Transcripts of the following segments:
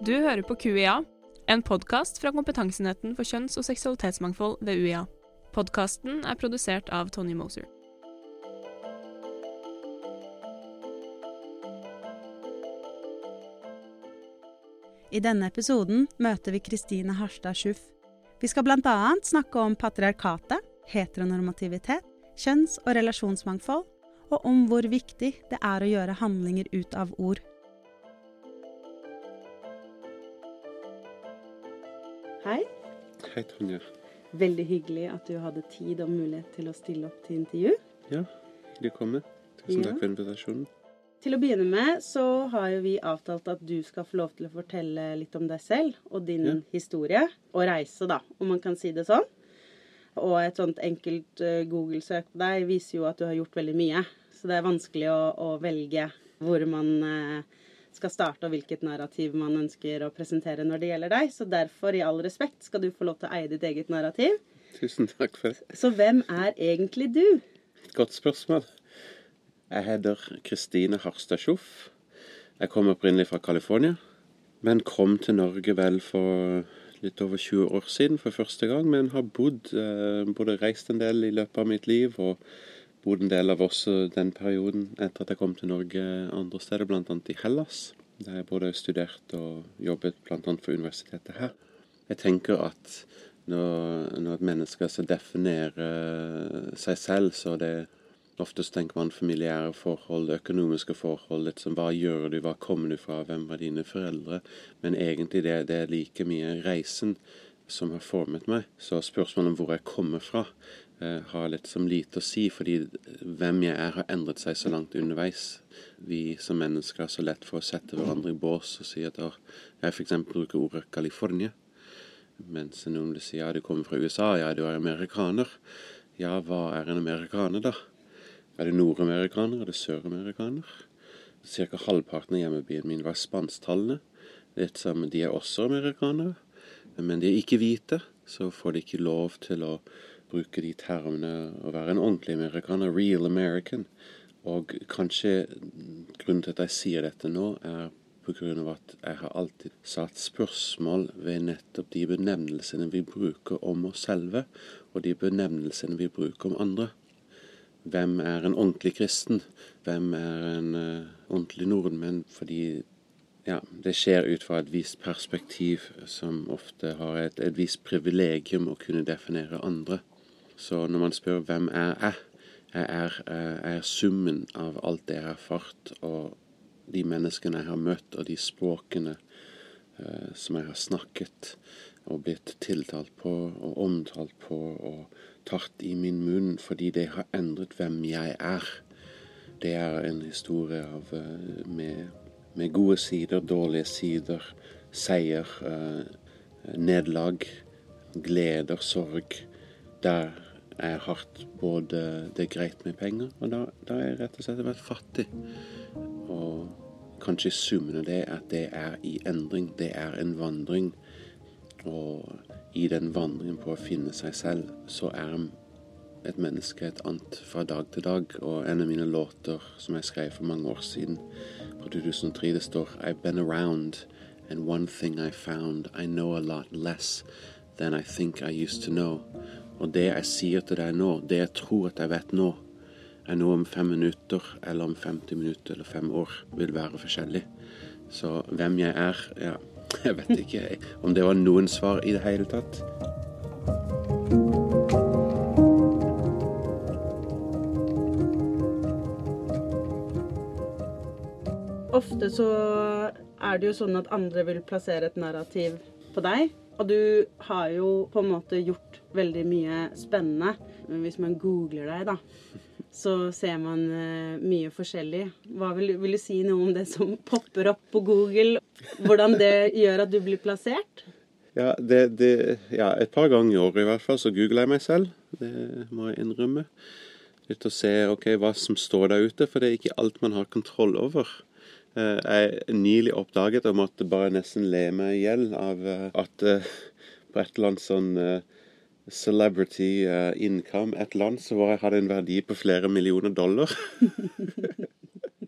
Du hører på QIA, en podkast fra Kompetansenheten for kjønns- og seksualitetsmangfold ved UiA. Podkasten er produsert av Tony Moser. I denne episoden møter vi Kristine Harstad Schuff. Vi skal bl.a. snakke om patriarkatet, heteronormativitet, kjønns- og relasjonsmangfold, og om hvor viktig det er å gjøre handlinger ut av ord. Hei, Tonje. Veldig hyggelig at du hadde tid og mulighet til å stille opp til intervju. Ja, hyggelig å komme. Tusen Ja. takk for invitasjonen. Til å begynne med så har jo vi avtalt at du skal få lov til å fortelle litt om deg selv og din Ja. historie og reise, da, om man kan si det sånn. Og et sånt enkelt eh, Google-søk på deg viser jo at du har gjort veldig mye. Så det er vanskelig å, å velge hvor man eh, skal starte og hvilket narrativ man ønsker å presentere når det gjelder deg. Så derfor, i all respekt, skal du få lov til å eie ditt eget narrativ. Tusen takk for det. Så hvem er egentlig du? Godt spørsmål. Jeg heter Kristine Harstad Schuff. Jeg kommer opprinnelig fra California, men kom til Norge vel for litt over 20 år siden for første gang. Men har bodd, eh, både reist en del i løpet av mitt liv, og bodd en del av også den perioden etter at jeg kom til Norge andre steder, bl.a. i Hellas. Der jeg både studert og jobbet bl.a. for universitetet her. Jeg tenker at når, når et menneske skal definere seg selv, så det Oftest tenker man familiære forhold, økonomiske forhold. litt som Hva gjør du, hva kommer du fra, hvem var dine foreldre? Men egentlig det, det er like mye reisen som har formet meg. Så spørsmålet om hvor jeg kommer fra, har litt som lite å si, fordi hvem jeg er, har endret seg så langt underveis. Vi som mennesker har så lett for å sette hverandre i bås og si at «Åh, jeg f.eks. bruker ordet California. Mens noen vil si ja, du kommer fra USA, ja, du er amerikaner. Ja, hva er en amerikaner, da? Er du nordamerikaner? Er du søramerikaner? Cirka halvparten av hjemmebyen min var spansktalende. De er også amerikanere, men de er ikke hvite, så får de ikke lov til å bruke de termene å være en ordentlig amerikaner, real American. Og kanskje grunnen til at jeg sier dette nå, er av at jeg har alltid satt spørsmål ved nettopp de benevnelsene vi bruker om oss selve, og de benevnelsene vi bruker om andre. Hvem er en ordentlig kristen? Hvem er en uh, ordentlig nordmenn? Fordi ja, det skjer ut fra et visst perspektiv som ofte har et, et visst privilegium å kunne definere andre. Så når man spør hvem er jeg, jeg er, uh, jeg er summen av alt det jeg har erfart, og de menneskene jeg har møtt, og de språkene eh, som jeg har snakket og blitt tiltalt på og omtalt på og tatt i min munn fordi det har endret hvem jeg er. Det er en historie av, uh, med, med, gode sider, dårlige sider, seier, eh, nederlag, gleder, sorg. Der jeg har hatt både det er greit med penger, og da, da har jeg rett og slett vært fattig. Og kanskje summen av det er at det er i endring. Det er en vandring. Og i den vandringen på å finne seg selv, så er et menneske et annet fra dag til dag. Og en av mine låter som jeg skrev for mange år siden, på 2003, det står I've been around, and one thing I found, I know a lot less than I think I used to know. Og det jeg sier til deg nå, det jeg tror at jeg vet nå, er noe om fem minutter, eller om 50 minutter eller fem år, vil være forskjellig. Så hvem jeg er, ja jeg vet ikke om det var noen svar i det hele tatt. Ofte så er det jo sånn at andre vil plassere et narrativ på deg. Og du har jo på en måte gjort veldig mye spennende. Men hvis man googler deg, da, så ser man uh, mye forskjellig. Hva vil, vil, du si noe om det som popper opp på Google? Hvordan det gjør at du blir plassert? Ja, det, det, ja et par ganger i året i hvert fall så googler jeg meg selv. Det må jeg innrømme. Litt å se ok, hva som står der ute, for det er ikke alt man har kontroll over. Jeg nylig oppdaget og måtte bare nesten le meg i hjel av uh, at på et eller annet sånn celebrity income et eller annet, så var jeg hadde en verdi på flere millioner dollar.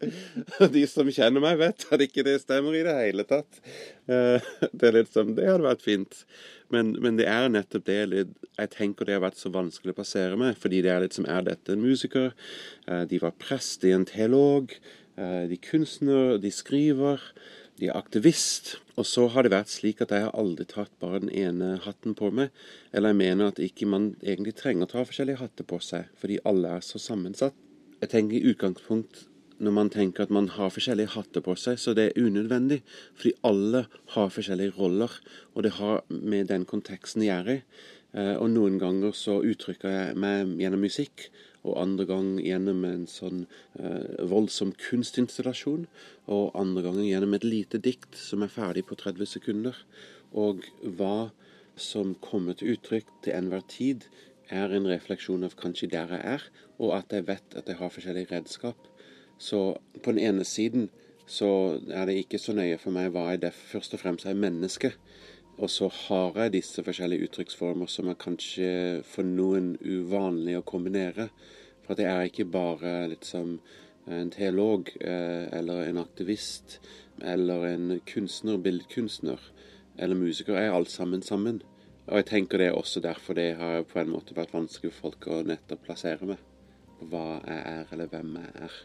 De som kjenner meg, vet at ikke det stemmer i det hele tatt. Eh, det er litt som, Det hadde vært fint. Men, men, det er nettopp det jeg tenker det har vært så vanskelig å plassere meg. Fordi det er litt som Er dette en musiker? Eh, de var prest, er en teolog. Eh, de kunstner, de skriver. De er aktivist. Og så har det vært slik at jeg har aldri tatt bare den ene hatten på meg. Eller jeg mener at ikke man egentlig trenger å ta forskjellige hatter på seg, fordi alle er så sammensatt. Jeg tenker i utgangspunkt når man tenker at man har forskjellige hatter på seg, så det er unødvendig. Fordi alle har forskjellige roller, og det har med den konteksten jeg er i. Eh, og noen ganger så uttrykker jeg meg gjennom musikk, og andre gang gjennom en sånn eh, voldsom kunstinstallasjon. Og andre gangen gjennom et lite dikt som er ferdig på 30 sekunder. Og hva som kommer til uttrykk til enhver tid, er en refleksjon av kanskje der jeg er, og at jeg vet at jeg har forskjellige redskap. Så på den ene siden så er det ikke så nøye for meg hva jeg det først og fremst er menneske. Og så har jeg disse forskjellige uttrykksformer som er kanskje for noen uvanlig å kombinere. For det er ikke bare liksom en teolog eh, eller en aktivist eller en kunstner, billedkunstner eller musiker. er alt sammen sammen. Og jeg tenker det er også derfor det har på en måte vært vanskelig for folk å nettopp plassere meg. Hva jeg er, eller hvem jeg er.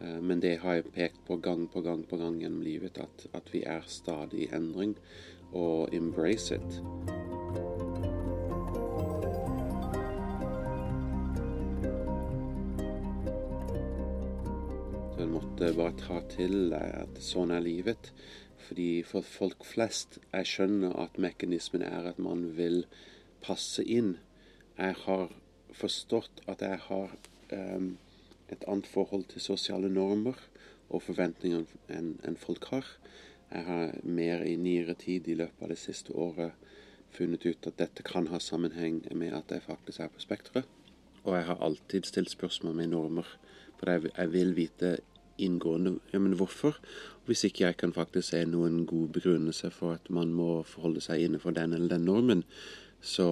Eh, men det har jeg pekt på gang på gang på gang gjennom livet, at, at vi er stadig i endring, og embrace it. Så jeg måtte bare ta til at sånn er livet. Fordi for folk flest Jeg skjønner at mekanismen er at man vil passe inn. Jeg har forstått at jeg har um, et annet forhold til sosiale normer og forventninger enn en folk har. Jeg har mer i nyere tid i løpet av det siste året funnet ut at dette kan ha sammenheng med at jeg faktisk er på spekteret. Og jeg har alltid stilt spørsmål med normer, for jeg vil vite inngående ja, men hvorfor. Hvis ikke jeg kan faktisk se noen god begrunnelse for at man må forholde seg innenfor den eller den normen, så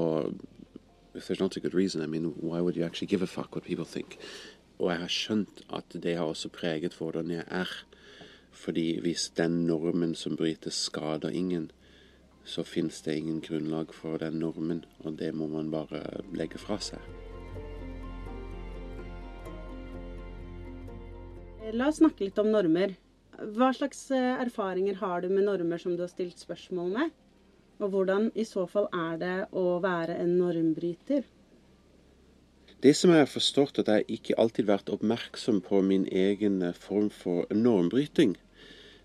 if there's not a good reason, I mean, why would you actually give a fuck what people think? Og jeg har skjønt at det har også preget hvordan jeg er. Fordi hvis den normen som brytes, skader ingen, så fins det ingen grunnlag for den normen, og det må man bare legge fra seg. La oss snakke litt om normer. Hva slags eh, erfaringer har du med normer som du har stilt spørsmål med? Og hvordan i så fall er det å være en normbryter? Det som jeg har forstått, at jeg ikke alltid har vært oppmerksom på min egen eh, form for normbryting.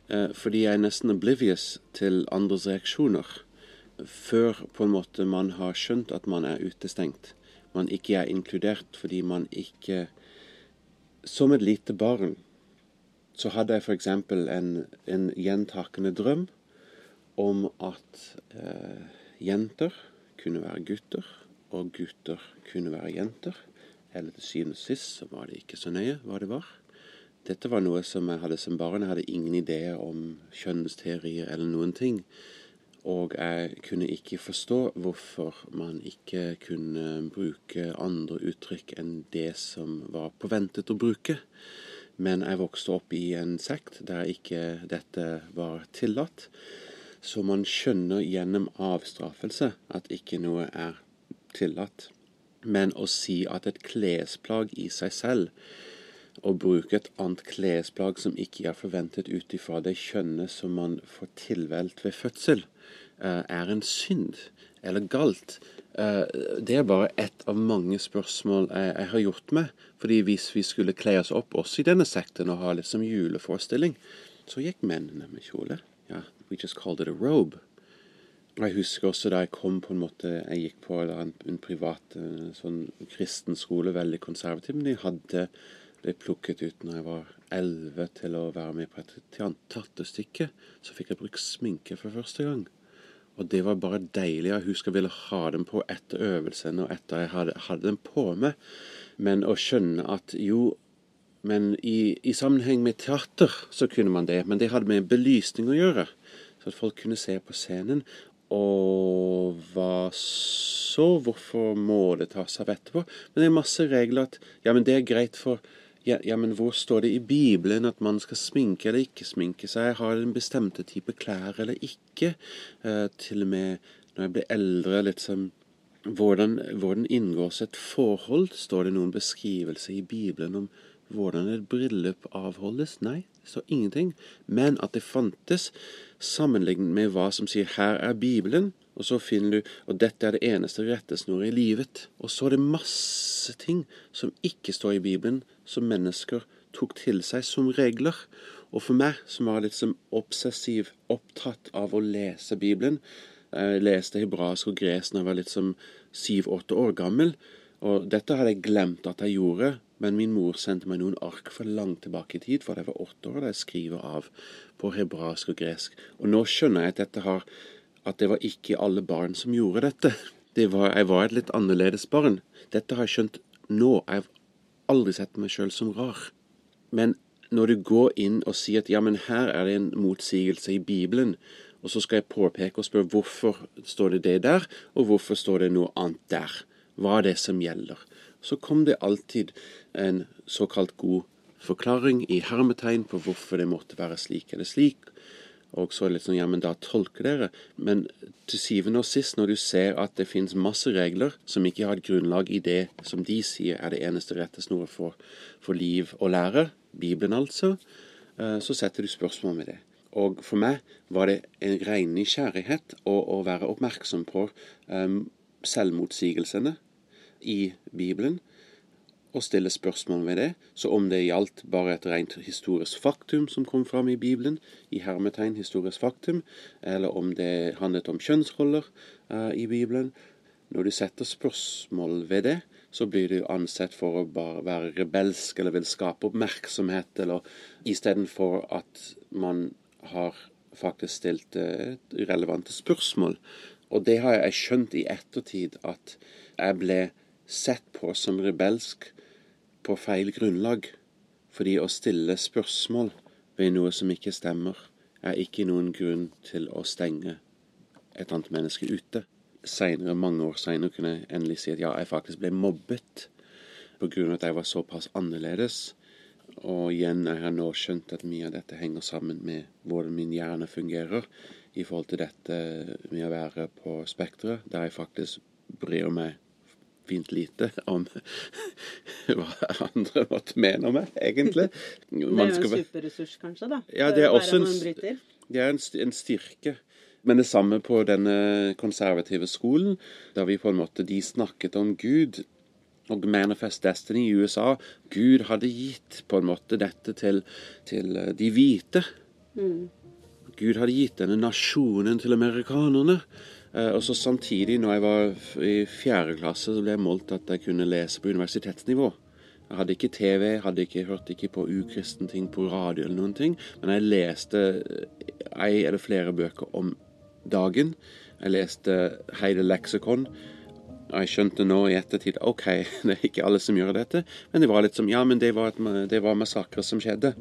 Eh, fordi jeg er nesten oblivious til andres reaksjoner. Før på en måte man har skjønt at man er utestengt. Man ikke er inkludert fordi man ikke Som et lite barn så hadde jeg f.eks. En, en gjentakende drøm om at eh, jenter kunne være gutter, og gutter kunne være jenter. Eller til syvende og sist så var det ikke så nøye hva det var. Dette var noe som jeg hadde som barn. Jeg hadde ingen ideer om kjønnsteorier eller noen ting. Og jeg kunne ikke forstå hvorfor man ikke kunne bruke andre uttrykk enn det som var forventet å bruke. Men jeg vokste opp i en sekt der ikke dette var tillatt. Så man skjønner gjennom avstraffelse at ikke noe er tillatt. Men å si at et klesplagg i seg selv, å bruke et annet klesplagg som ikke er forventet ut ifra det kjønnet som man får tilvelt ved fødsel, eh, er en synd eller galt. Eh, det er bare ett av mange spørsmål jeg, har gjort meg. Fordi hvis vi skulle kle oss opp også i denne sekten og ha litt som juleforestilling, så gikk mennene med kjole. Ja, we just called it a robe. Jeg husker også da jeg kom på en måte Jeg gikk på en, en privat eh, sånn kristen skole, veldig konservativ, men de hadde ble plukket ut når jeg var elleve til å være med på et teaterstykke. Så fikk jeg brukt sminke for første gang. Og det var bare deilig. Jeg husker jeg ville ha den på etter øvelsen og etter jeg hadde, hadde den på meg. Men å skjønne at jo, men i, i, sammenheng med teater så kunne man det. Men det hadde med belysning å gjøre. Så at folk kunne se på scenen. Og hva så? Hvorfor må det tas av etterpå? Men det er masse regler at ja, men det er greit for ja, ja, men hvor står det i Bibelen at man skal sminke eller ikke sminke seg? Har en bestemte type klær eller ikke? Eh, til og med når jeg blir eldre, liksom hvordan, hvordan inngås et forhold? Står det noen beskrivelse i Bibelen om hvordan et bryllup avholdes? Nei, det står ingenting. Men at det fantes, sammenlignet med hva som sier 'her er Bibelen', og så finner du Og dette er det eneste rettesnoret i livet. Og så er det masse ting som ikke står i Bibelen, som mennesker tok til seg som regler. Og for meg, som var litt som obsessiv opptatt av å lese Bibelen Jeg leste hebraisk og gresk da jeg var litt som syv-åtte år gammel. Og dette hadde jeg glemt at jeg gjorde, men min mor sendte meg noen ark for langt tilbake i tid, for jeg var åtte år da jeg skriver av på hebraisk og gresk. Og nå skjønner jeg at dette har at det var ikke alle barn som gjorde dette. Det var, jeg var et litt annerledes barn. Dette har jeg skjønt nå. Jeg har aldri sett meg sjøl som rar. Men når du går inn og sier at ja, men her er det en motsigelse i Bibelen, og så skal jeg påpeke og spørre hvorfor står det det der, og hvorfor står det noe annet der? Hva er det som gjelder? Så kom det alltid en såkalt god forklaring i hermetegn på hvorfor det måtte være slik eller slik. Og så litt sånn, ja, men da tolker dere. Men til syvende og sist, når du ser at det finnes masse regler som ikke har et grunnlag i det som de sier er det eneste rettesnoret for, for liv og lære, Bibelen altså, så setter du spørsmål med det. Og for meg var det en ren nysgjerrighet å, å være oppmerksom på um, selvmotsigelsene i Bibelen og stille spørsmål ved det. Så om det gjaldt bare et rent historisk faktum som kom fram i Bibelen, i hermetegn historisk faktum, eller om det handlet om kjønnsroller uh, i Bibelen Når du setter spørsmål ved det, så blir du ansett for å bare være rebelsk eller vil skape oppmerksomhet, eller istedenfor at man har faktisk stilt uh, relevante spørsmål. Og det har jeg skjønt i ettertid, at jeg ble sett på som rebelsk på feil grunnlag. Fordi å stille spørsmål ved noe som ikke stemmer, er ikke noen grunn til å stenge et annet menneske ute. Senere, mange år seinere kunne jeg endelig si at ja, jeg faktisk ble mobbet pga. at jeg var såpass annerledes. Og igjen jeg har nå skjønt at mye av dette henger sammen med hvordan min hjerne fungerer i forhold til dette med å være på spekteret, der jeg faktisk bryr meg fint lite om hva andre måtte mene om meg, egentlig. Man det er jo en superressurs, kanskje? da? Ja, det er også en, det er en, styrke. Men det samme på denne konservative skolen, da vi på en måte de snakket om Gud og Manifest Destiny i USA. Gud hadde gitt på en måte dette til, til eh, de hvite. Mm. Gud hadde gitt denne nasjonen til amerikanerne. Eh, og så Samtidig, når jeg var i fjerde klasse, så ble jeg målt at jeg kunne lese på universitetsnivå. Jeg hadde ikke TV, hadde ikke hørt ikke på ukristne ting på radio eller noen ting, men jeg leste ei eller flere bøker om dagen. Jeg leste hele leksikon. Jeg skjønte nå i ettertid OK, det er ikke alle som gjør dette. Men det var litt som Ja, men det var, det var massakrer som skjedde.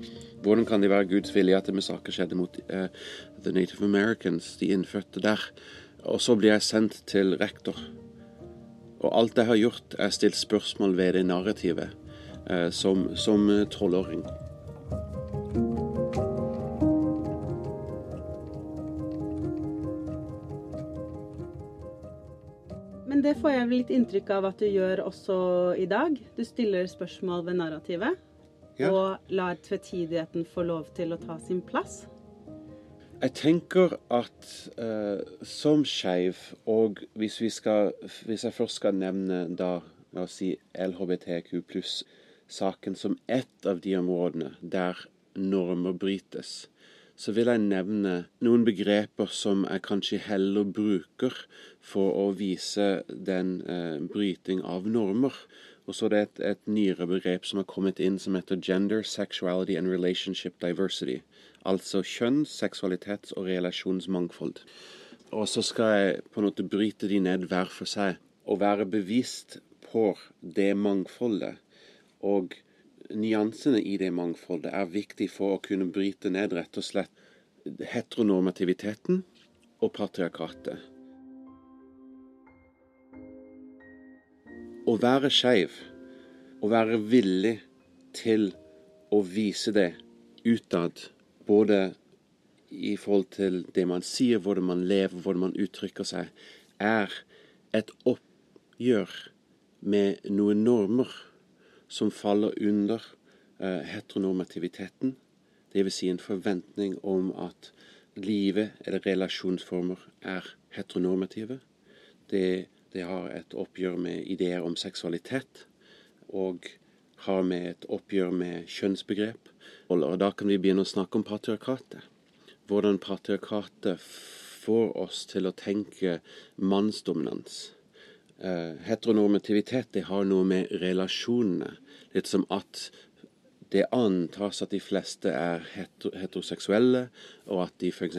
Hvordan kan det være Guds vilje at massakre skjedde mot uh, the Native Americans, de innfødte der? Og så blir jeg sendt til rektor. Og alt jeg har gjort, er stilt spørsmål ved det narrativet eh, som tolvåring. Men det får jeg litt inntrykk av at du gjør også i dag. Du stiller spørsmål ved narrativet. Ja. Og lar tvetydigheten få lov til å ta sin plass. Jeg tenker at uh, som skeiv, og hvis, vi skal, hvis jeg først skal nevne da, la oss si LHBTQ pluss-saken som ett av de områdene der normer brytes, så vil jeg nevne noen begreper som jeg kanskje heller bruker for å vise den uh, bryting av normer. Og så er det et, et nyere begrep som har kommet inn, som heter gender, sexuality and relationship diversity altså kjønn, seksualitets- og relasjonsmangfold. Og så skal jeg på en måte bryte de ned hver for seg, og være bevisst på det mangfoldet. Og nyansene i det mangfoldet er viktig for å kunne bryte ned rett og slett heteronormativiteten og patriarkatet. Å være skeiv, å være villig til å vise det utad, både i forhold til det man sier, hvordan man lever, hvordan man uttrykker seg, er et oppgjør med noen normer som faller under uh, heteronormativiteten. Dvs. Si en forventning om at livet eller relasjonsformer er heteronormative. Det, det har et oppgjør med ideer om seksualitet, og har med et oppgjør med kjønnsbegrep. Og da kan vi begynne å snakke om patriarkatet. Hvordan patriarkatet får oss til å tenke mannsdominans. Uh, heteronormativitet det har noe med relasjonene Litt som at det antas at de fleste er heteroseksuelle, og at de f.eks.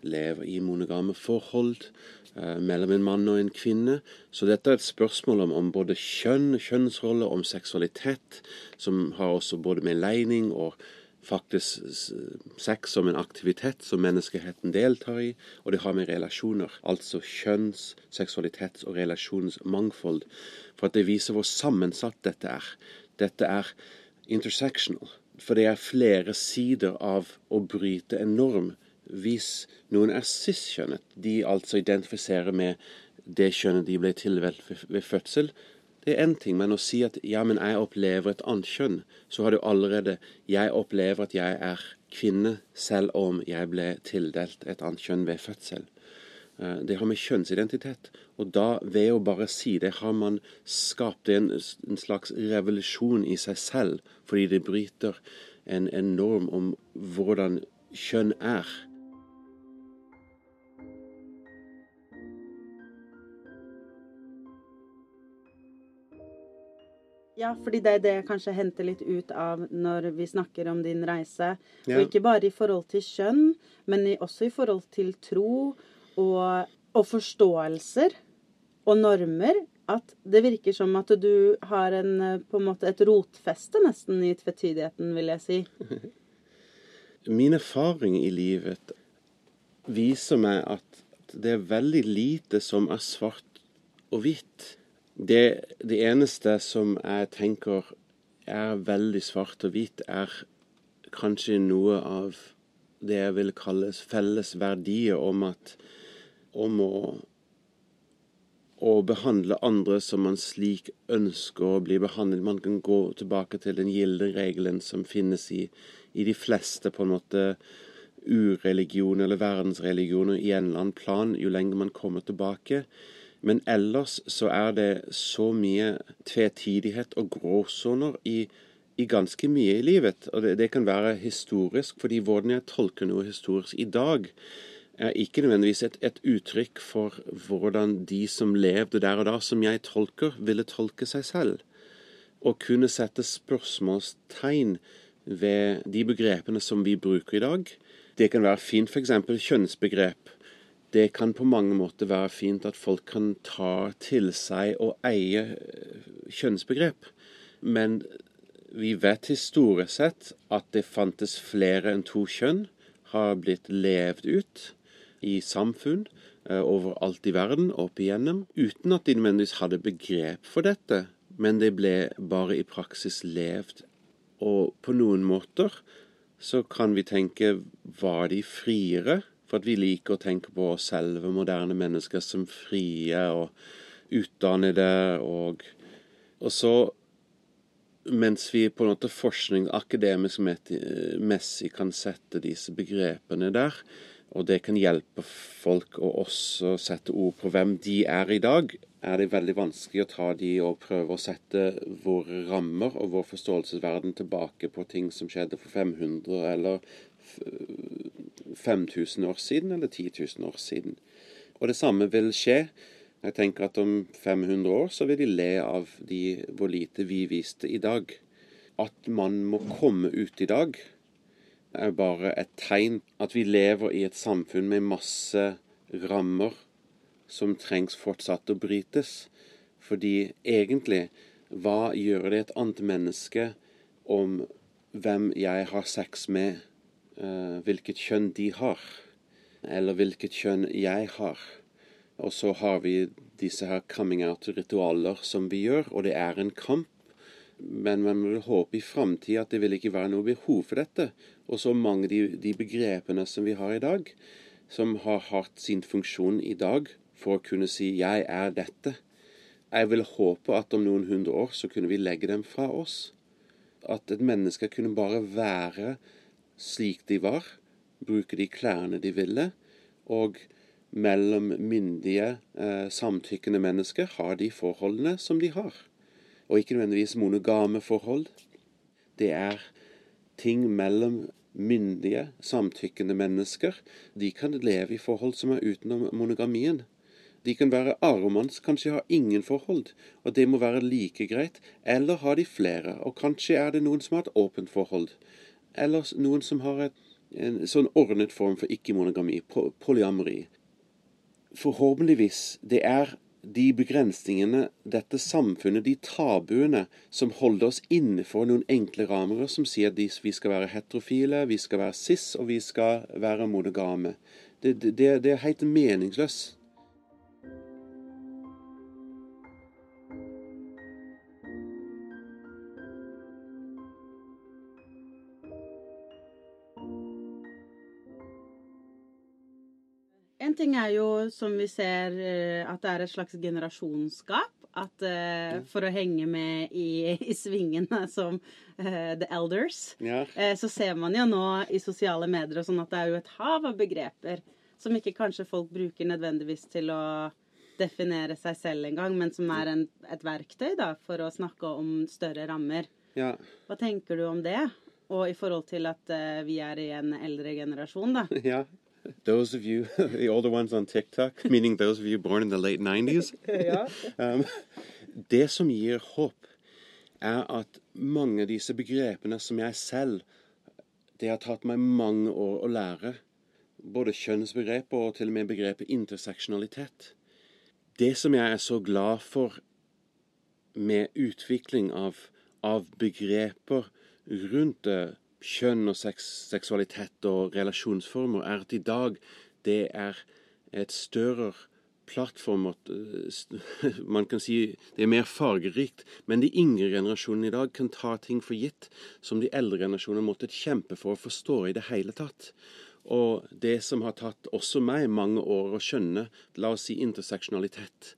lever i monogame forhold eh, mellom en mann og en kvinne. Så dette er et spørsmål om, om både kjønn, kjønnsrolle, om seksualitet, som har også både med legning og faktisk sex som en aktivitet som menneskeheten deltar i, og det har med relasjoner, altså kjønns-, seksualitets- og relasjonsmangfold, for at det viser hvor sammensatt dette er. Dette er intersectional. For det er flere sider av å bryte en norm. Hvis noen er cis-kjønnet, de altså identifiserer med det kjønnet de ble tilvalgt ved, fødsel, det er én ting, men å si at ja, men jeg opplever et annet kjønn, så har du allerede Jeg opplever at jeg er kvinne, selv om jeg ble tildelt et annet kjønn ved fødsel. Eh, det har med kjønnsidentitet. Og da, ved å bare si det, har man skapt en, en slags revolusjon i seg selv, fordi det bryter en, en norm om hvordan kjønn er. Ja, fordi det er det jeg kanskje henter litt ut av når vi snakker om din reise. Ja. Og ikke bare i forhold til kjønn, men også i forhold til tro og, og forståelser og normer at det virker som at du har en, på en måte et rotfeste nesten i tvetydigheten, vil jeg si. Min erfaring i livet viser meg at det er veldig lite som er svart og hvitt. Det, det eneste som jeg tenker er veldig svart og hvitt, er kanskje noe av det jeg vil kalle felles verdier om at om å, å behandle andre som man slik ønsker å bli behandlet. Man kan gå tilbake til den gilde regelen som finnes i, i de fleste på en måte urreligioner eller verdensreligioner i en eller annen plan, jo lenger man kommer tilbake. Men ellers så er det så mye tvetydighet og gråsoner i, i ganske mye i livet. Og det, det, kan være historisk, fordi hvordan jeg tolker noe historisk i dag, er ikke nødvendigvis et, et, uttrykk for hvordan de som levde der og da, som jeg tolker, ville tolke seg selv. Å kunne sette spørsmålstegn ved de begrepene som vi bruker i dag. Det kan være fint f.eks. kjønnsbegrep. Det kan på mange måter være fint at folk kan ta til seg og eie eh, kjønnsbegrep. Men vi vet historisk sett at det fantes flere enn to kjønn, har blitt levd ut i samfunn eh, overalt i verden opp igjennom, uten at de nødvendigvis hadde begrep for dette. Men det ble bare i praksis levd. Og på noen måter så kan vi tenke var de friere? For at vi liker å tenke på oss selve moderne mennesker, som frie og utdannede. Og, og så, mens vi på en måte forskning akademisk messig kan sette disse begrepene der, og det kan hjelpe folk å også sette ord på hvem de er i dag, er det veldig vanskelig å ta de og prøve å sette våre rammer og vår forståelsesverden tilbake på ting som skjedde for 500 eller 5000 år siden eller 10 000 år siden. Og det samme vil skje. Jeg tenker at om 500 år så vil de le av de, hvor lite vi viste i dag. At man må komme ut i dag, er bare et tegn at vi lever i et samfunn med masse rammer som trengs fortsatt å brytes. Fordi egentlig, hva gjør det et annet menneske om hvem jeg har sex med, hvilket kjønn de har, eller hvilket kjønn jeg har? Og så har vi disse her coming out-ritualer som vi gjør, og det er en kamp men man vil håpe i framtida at det vil ikke være noe behov for dette. Og så mange de, de begrepene som vi har i dag, som har hatt sin funksjon i dag for å kunne si 'jeg er dette'. Jeg vil håpe at om noen hundre år så kunne vi legge dem fra oss. At et menneske kunne bare være slik de var, bruke de klærne de ville, og mellom myndige, eh, samtykkende mennesker har de forholdene som de har. Og ikke nødvendigvis monogame forhold. Det er ting mellom myndige, samtykkende mennesker. De kan leve i forhold som er utenom monogamien. De kan være aromans, kanskje ha ingen forhold, og det må være like greit. Eller har de flere, og kanskje er det noen som har et åpent forhold. Eller noen som har et, en sånn ordnet form for ikke-monogami, polyamori. Forhåpentligvis det er de begrensningene, dette samfunnet, de tabuene, som holder oss innenfor noen enkle rammer, som sier at vi skal være heterofile, vi skal være cis, og vi skal være monogame. Det, det, det er helt meningsløst. En ting er jo, som vi ser, eh, at det er et slags generasjonsgap. At uh, for å henge med i, i svingene som uh, the elders, Ja. uh, så ser man jo nå i sosiale medier og sånn at det er jo et hav av begreper som ikke kanskje folk bruker nødvendigvis til å definere seg selv engang, men som er en, et verktøy da, for å snakke om større rammer. Ja. Hva tenker du om det? Og i forhold til at vi er i en eldre generasjon, da. Yeah. Those of you, the older ones on TikTok, meaning those of you born in the late 90s. Um, det som gir håp, er at mange av disse begrepene som jeg selv Det har tatt meg mange år å lære, både kjønnsbegrepet og til og med begrepet interseksjonalitet. Det som jeg er så glad for med utvikling av, av begreper rundt eh, kjønn og seks, seksualitet og relasjonsformer, er at i dag det er et større plattform at, eh, Man kan si det er mer fargerikt, men de yngre generasjonene i dag kan ta ting for gitt som de eldre generasjonene måtte kjempe for å forstå i det hele tatt. Og det som har tatt også meg mange år å skjønne, la oss si interseksjonalitet,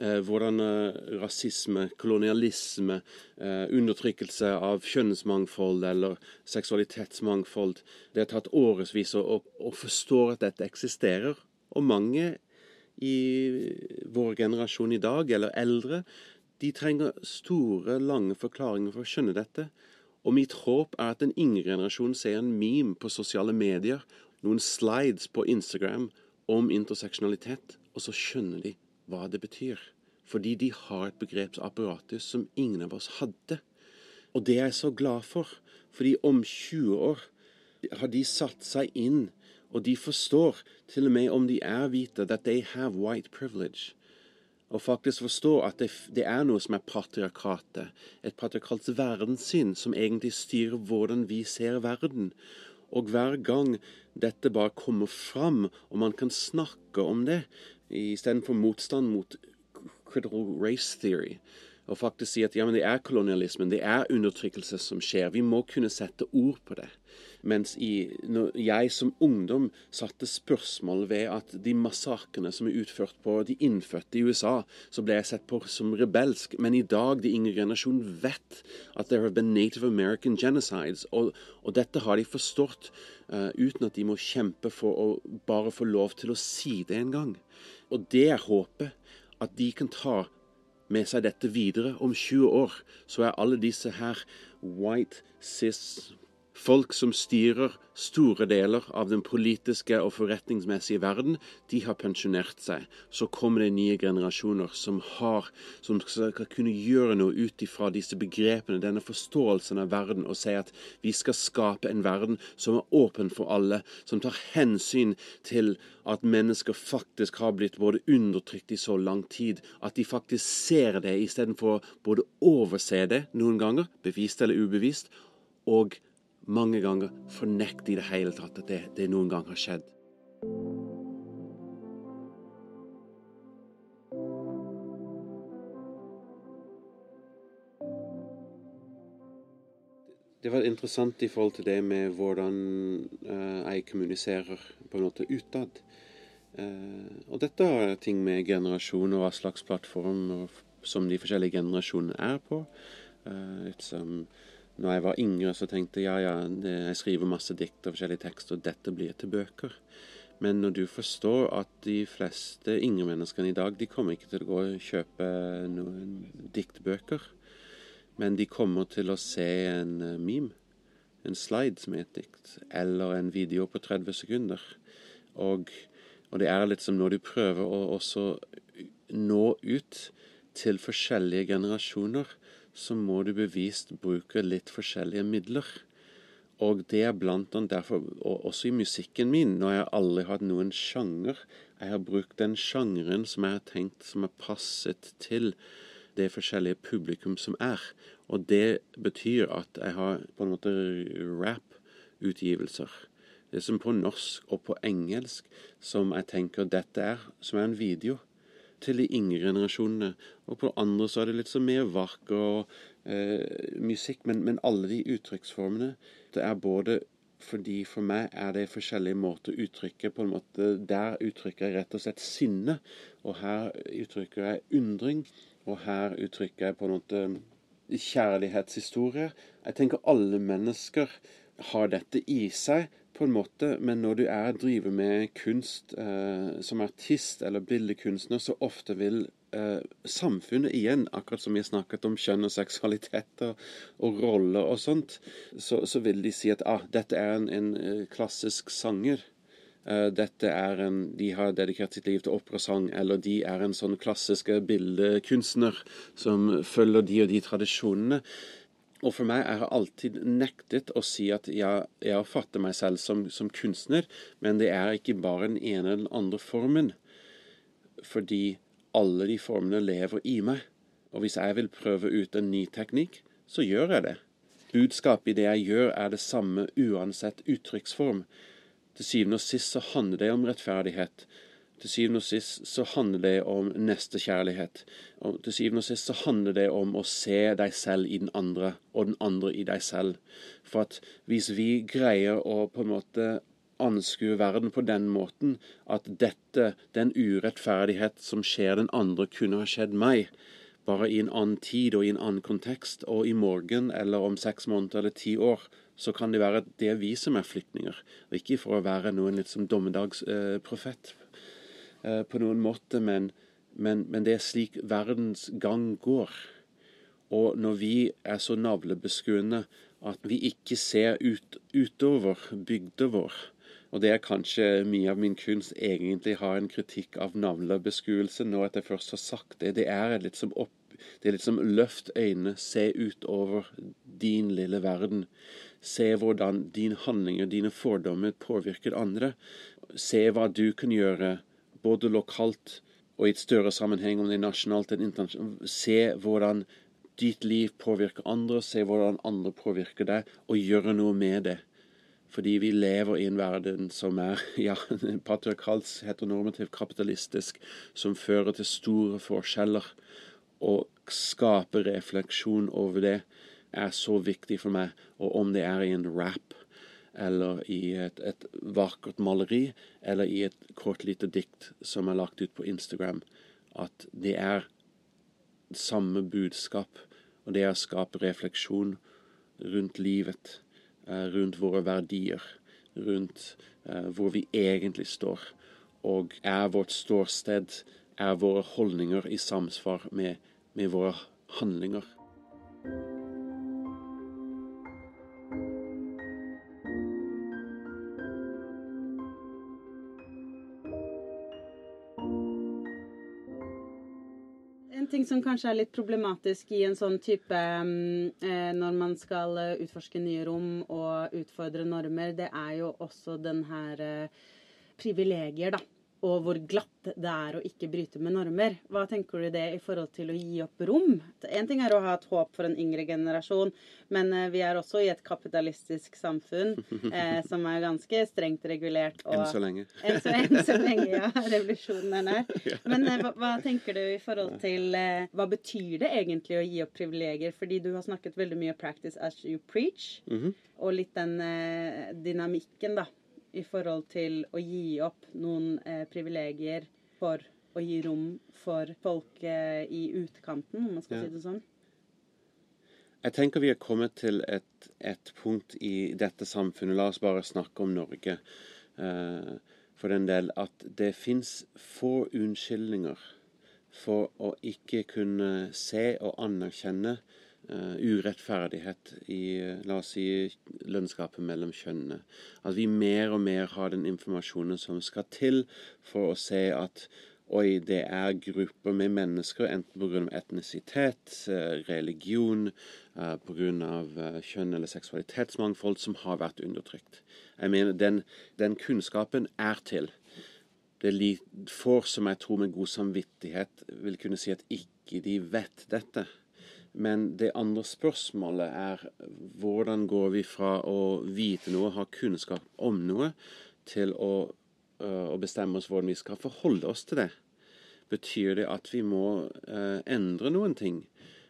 eh, hvordan eh, rasisme, kolonialisme, eh, undertrykkelse av kjønnsmangfold eller seksualitetsmangfold Det har tatt årevis å, å, å forstå at dette eksisterer. Og mange i vår generasjon i dag, eller eldre, de trenger store, lange forklaringer for å skjønne dette. Og mitt håp er at den yngre generasjonen ser en meme på sosiale medier, noen slides på Instagram om interseksjonalitet, og så skjønner de hva det betyr. Fordi de har et begrepsapparatus som ingen av oss hadde. Og det er jeg så glad for, fordi om 20 år har de satt seg inn, og de forstår, til og med om de er hvite, that they have white privilege. Og faktisk forstå at det, det er noe som er patriarkatet. Et patriarkalt verdenssyn som egentlig styrer hvordan vi ser verden. Og hver gang dette bare kommer fram, og man kan snakke om det, istedenfor motstand mot critical race theory, og faktisk si at ja, men det er kolonialismen, det er undertrykkelse som skjer. Vi må kunne sette ord på det. Mens i, jeg som ungdom satte spørsmål ved at de massakrene som er utført på de innfødte i USA, så ble jeg sett på som rebelsk. Men i dag, de yngre generasjonen vet at there have been Native American genocides. Og, og dette har de forstått uh, uten at de må kjempe for å bare få lov til å si det en gang. Og det er håpet. At de kan ta med seg dette videre. Om 20 år så er alle disse her white cis folk som styrer store deler av den politiske og forretningsmessige verden, de har pensjonert seg. Så kommer det nye generasjoner som har, som skal kunne gjøre noe ut ifra disse begrepene, denne forståelsen av verden, og si at vi skal skape en verden som er åpen for alle, som tar hensyn til at mennesker faktisk har blitt både undertrykt i så lang tid, at de faktisk ser det istedenfor både overse det noen ganger, bevisst eller ubevisst, og mange ganger fornekte i det hele tatt at det, det noen gang har skjedd. Det var interessant i forhold til det med hvordan jeg kommuniserer på en måte utad. Uh, og dette har ting med generasjon og hva slags plattform som de forskjellige generasjonene er på. Uh, når jeg var yngre, så tenkte jeg ja, ja, jeg skriver masse dikt og forskjellige tekster, og dette blir til bøker. Men når du forstår at de fleste yngre menneskene i dag, de kommer ikke til å gå og kjøpe noen diktbøker. Men de kommer til å se en uh, meme, en slide som er et dikt, eller en video på 30 sekunder. Og, og det er litt som når du prøver å også nå ut til forskjellige generasjoner, så må du bevist bruke litt forskjellige midler. Og det er blant annet derfor, og også i musikken min, når jeg aldri har hatt noen sjanger Jeg har brukt den sjangeren som jeg har tenkt som er passet til det forskjellige publikum som er. Og det betyr at jeg har på en måte rap-utgivelser. Det som på norsk og på engelsk som jeg tenker dette er, som er en video til de yngre generasjonene. Og på andre så er det litt så mer vakker og eh, musikk, men, men, alle de uttrykksformene Det er både fordi for meg er det forskjellige måter å uttrykke på en måte Der uttrykker jeg rett og slett sinne, og her uttrykker jeg undring. Og her uttrykker jeg på en måte kjærlighetshistorie. Jeg tenker alle mennesker har dette i seg på en måte, men når du er driver med kunst eh, som artist eller billedkunstner, så ofte vil eh, samfunnet igjen, akkurat som vi har snakket om kjønn og seksualitet og, og roller og sånt, så, så, vil de si at ah, dette er en, en eh, klassisk sanger. Eh, dette er en, De har dedikert sitt liv til operasang, eller de er en sånn klassiske bildekunstner som følger de og de tradisjonene. Og for meg jeg har alltid nektet å si at jeg, jeg fatter meg selv som, som, kunstner, men det er ikke bare den ene eller den andre formen. Fordi alle de formene lever i meg. Og hvis jeg vil prøve ut en ny teknikk, så gjør jeg det. Budskapet i det jeg gjør, er det samme uansett uttrykksform. Til syvende og sist så handler det om rettferdighet. Til syvende og sist så handler det om nestekjærlighet. Og til syvende og sist så handler det om å se deg selv i den andre, og den andre i deg selv. For at hvis vi greier å på en måte anskue verden på den måten at dette, den urettferdighet som skjer den andre, kunne ha skjedd meg, bare i en annen tid og i en annen kontekst, og i morgen eller om seks måneder eller ti år, så kan det være at det er vi som er flyktninger, og ikke for å være noen litt som dommedagsprofet eh, på noen måte, men, men, men, det er slik verdens gang går. Og når vi er så navlebeskuende at vi ikke ser ut, utover bygda vår, og det er kanskje mye av min kunst egentlig har en kritikk av navlebeskuelse, nå at jeg først har sagt det. Det er litt som opp det er liksom løft øynene, se utover din lille verden. Se hvordan dine handlinger, dine fordommer påvirker andre. Se hva du kan gjøre, både lokalt og i et større sammenheng, om det er nasjonalt eller internasjonalt. Se hvordan ditt liv påvirker andre, se hvordan andre påvirker deg, og gjøre noe med det. Fordi vi lever i en verden som er ja, patriarkalsk, heteronormativ, kapitalistisk, som fører til store forskjeller. Å skape refleksjon over det er så viktig for meg. Og om det er i en rap, eller i et, et vakkert maleri, eller i et kort lite dikt som er lagt ut på Instagram, at det er samme budskap. Og det er å skape refleksjon rundt livet, eh, rundt våre verdier, rundt uh, hvor vi egentlig står. Og er vårt ståsted, er våre holdninger i samsvar med, med våre handlinger. Ting som kanskje er litt problematisk i en sånn type mm, eh, Når man skal eh, utforske nye rom og utfordre normer, det er jo også den her eh, privilegier, da. Og hvor glatt det er å ikke bryte med normer. Hva tenker du det i forhold til å gi opp rom? Én ting er å ha et håp for en yngre generasjon, men eh, vi er også i et kapitalistisk samfunn eh, som er ganske strengt regulert. Og, enn så lenge. Enn så, enn så lenge, ja. Revolusjonen er nær. Men eh, hva, hva, tenker du i forhold til eh, Hva betyr det egentlig å gi opp privilegier? Fordi du har snakket veldig mye 'practice as you preach', mm -hmm. og litt den eh, dynamikken, da i forhold til å gi opp noen eh, privilegier for å gi rom for folk eh, i utkanten, om man skal ja. si det sånn? Jeg tenker vi er kommet til et, et, punkt i dette samfunnet, la oss bare snakke om Norge eh, for den del, at det fins få unnskyldninger for å ikke kunne se og anerkjenne urettferdighet i la oss si, lønnsgapet mellom kjønnene. At vi mer og mer har den informasjonen som skal til for å se at oi, det er grupper med mennesker, enten pga. etnisitet, uh, religion, uh, pga. kjønn eller seksualitetsmangfold, som har vært undertrykt. Jeg mener, Den, den kunnskapen er til. Det er få som jeg tror med god samvittighet vil kunne si at ikke de vet dette. Men det andre spørsmålet er hvordan går vi fra å vite noe, ha kunnskap om noe, til å, uh, å bestemme oss hvordan vi skal forholde oss til det? Betyr det at vi må uh, endre noen ting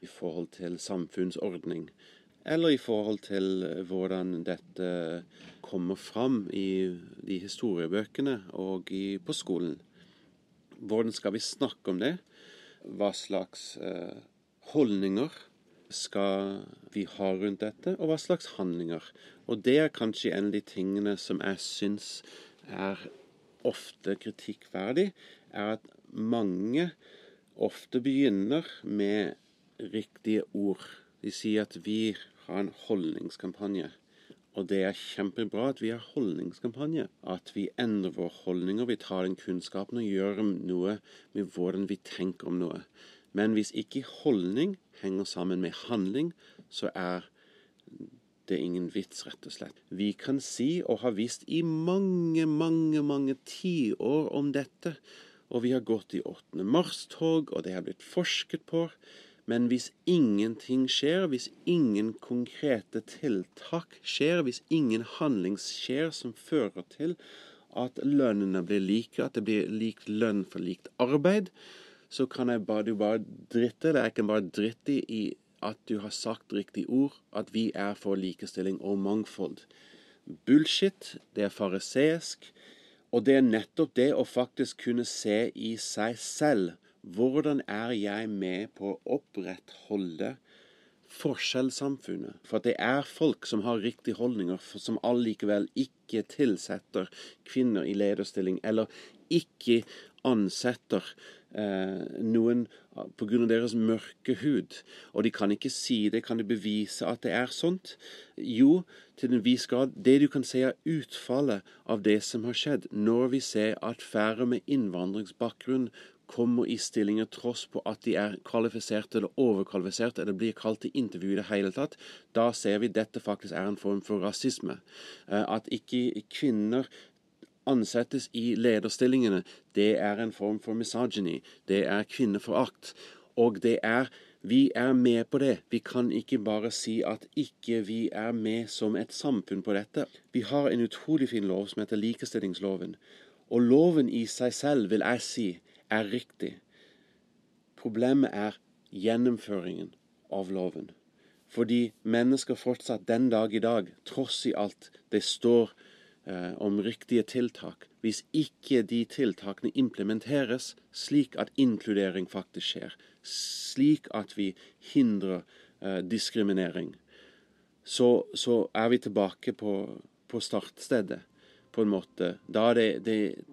i forhold til samfunnsordning? Eller i forhold til hvordan dette kommer fram i de historiebøkene og i, på skolen? Hvordan skal vi snakke om det? Hva slags uh, holdninger skal vi ha rundt dette, og hva slags handlinger. Og det er kanskje en av de tingene som jeg syns er ofte kritikkverdig, er at mange ofte begynner med riktige ord. De sier at vi har en holdningskampanje. Og det er kjempebra at vi har holdningskampanje. At vi endrer våre holdninger, vi tar den kunnskapen og gjør noe med hvordan vi tenker om noe. Men hvis ikke holdning henger sammen med handling, så er det ingen vits, rett og slett. Vi kan si, og har visst i mange, mange, mange tiår om dette, og vi har gått i 8. mars-tog, og det har blitt forsket på. Men hvis ingenting skjer, hvis ingen konkrete tiltak skjer, hvis ingen handling skjer som fører til at lønnene blir like, at det blir lik lønn for likt arbeid, så kan jeg bare, du bare dritte det. Jeg kan bare dritte i at du har sagt riktig ord, at vi er for likestilling og mangfold. Bullshit, det er fariseisk. Og det er nettopp det å faktisk kunne se i seg selv. Hvordan er jeg med på å opprettholde forskjellssamfunnet? For det er folk som har riktige holdninger, som allikevel ikke tilsetter kvinner i lederstilling, eller ikke ansetter noen pga. deres mørke hud. Og de kan ikke si det. Kan de bevise at det er sånt? Jo, til en viss grad. Det du kan se er utfallet av det som har skjedd, når vi ser at færre med innvandringsbakgrunn kommer i stillinger tross på at de er kvalifiserte eller overkvalifiserte eller blir kalt til intervju i det hele tatt, da ser vi at dette faktisk er en form for rasisme. Eh, at ikke kvinner ansettes i lederstillingene, det er en form for misogyny. Det er kvinneforakt. Og det er vi er med på det. Vi kan ikke bare si at ikke vi er med som et samfunn på dette. Vi har en utrolig fin lov som heter likestillingsloven. Og loven i seg selv, vil jeg si, er riktig. Problemet er gjennomføringen av loven. Fordi mennesker fortsatt den dag i dag, tross i alt det står om riktige tiltak, hvis ikke de tiltakene implementeres slik at inkludering faktisk skjer, slik at vi hindrer eh, diskriminering, så, så, er vi tilbake på, på, startstedet, på en måte. Da, det, det,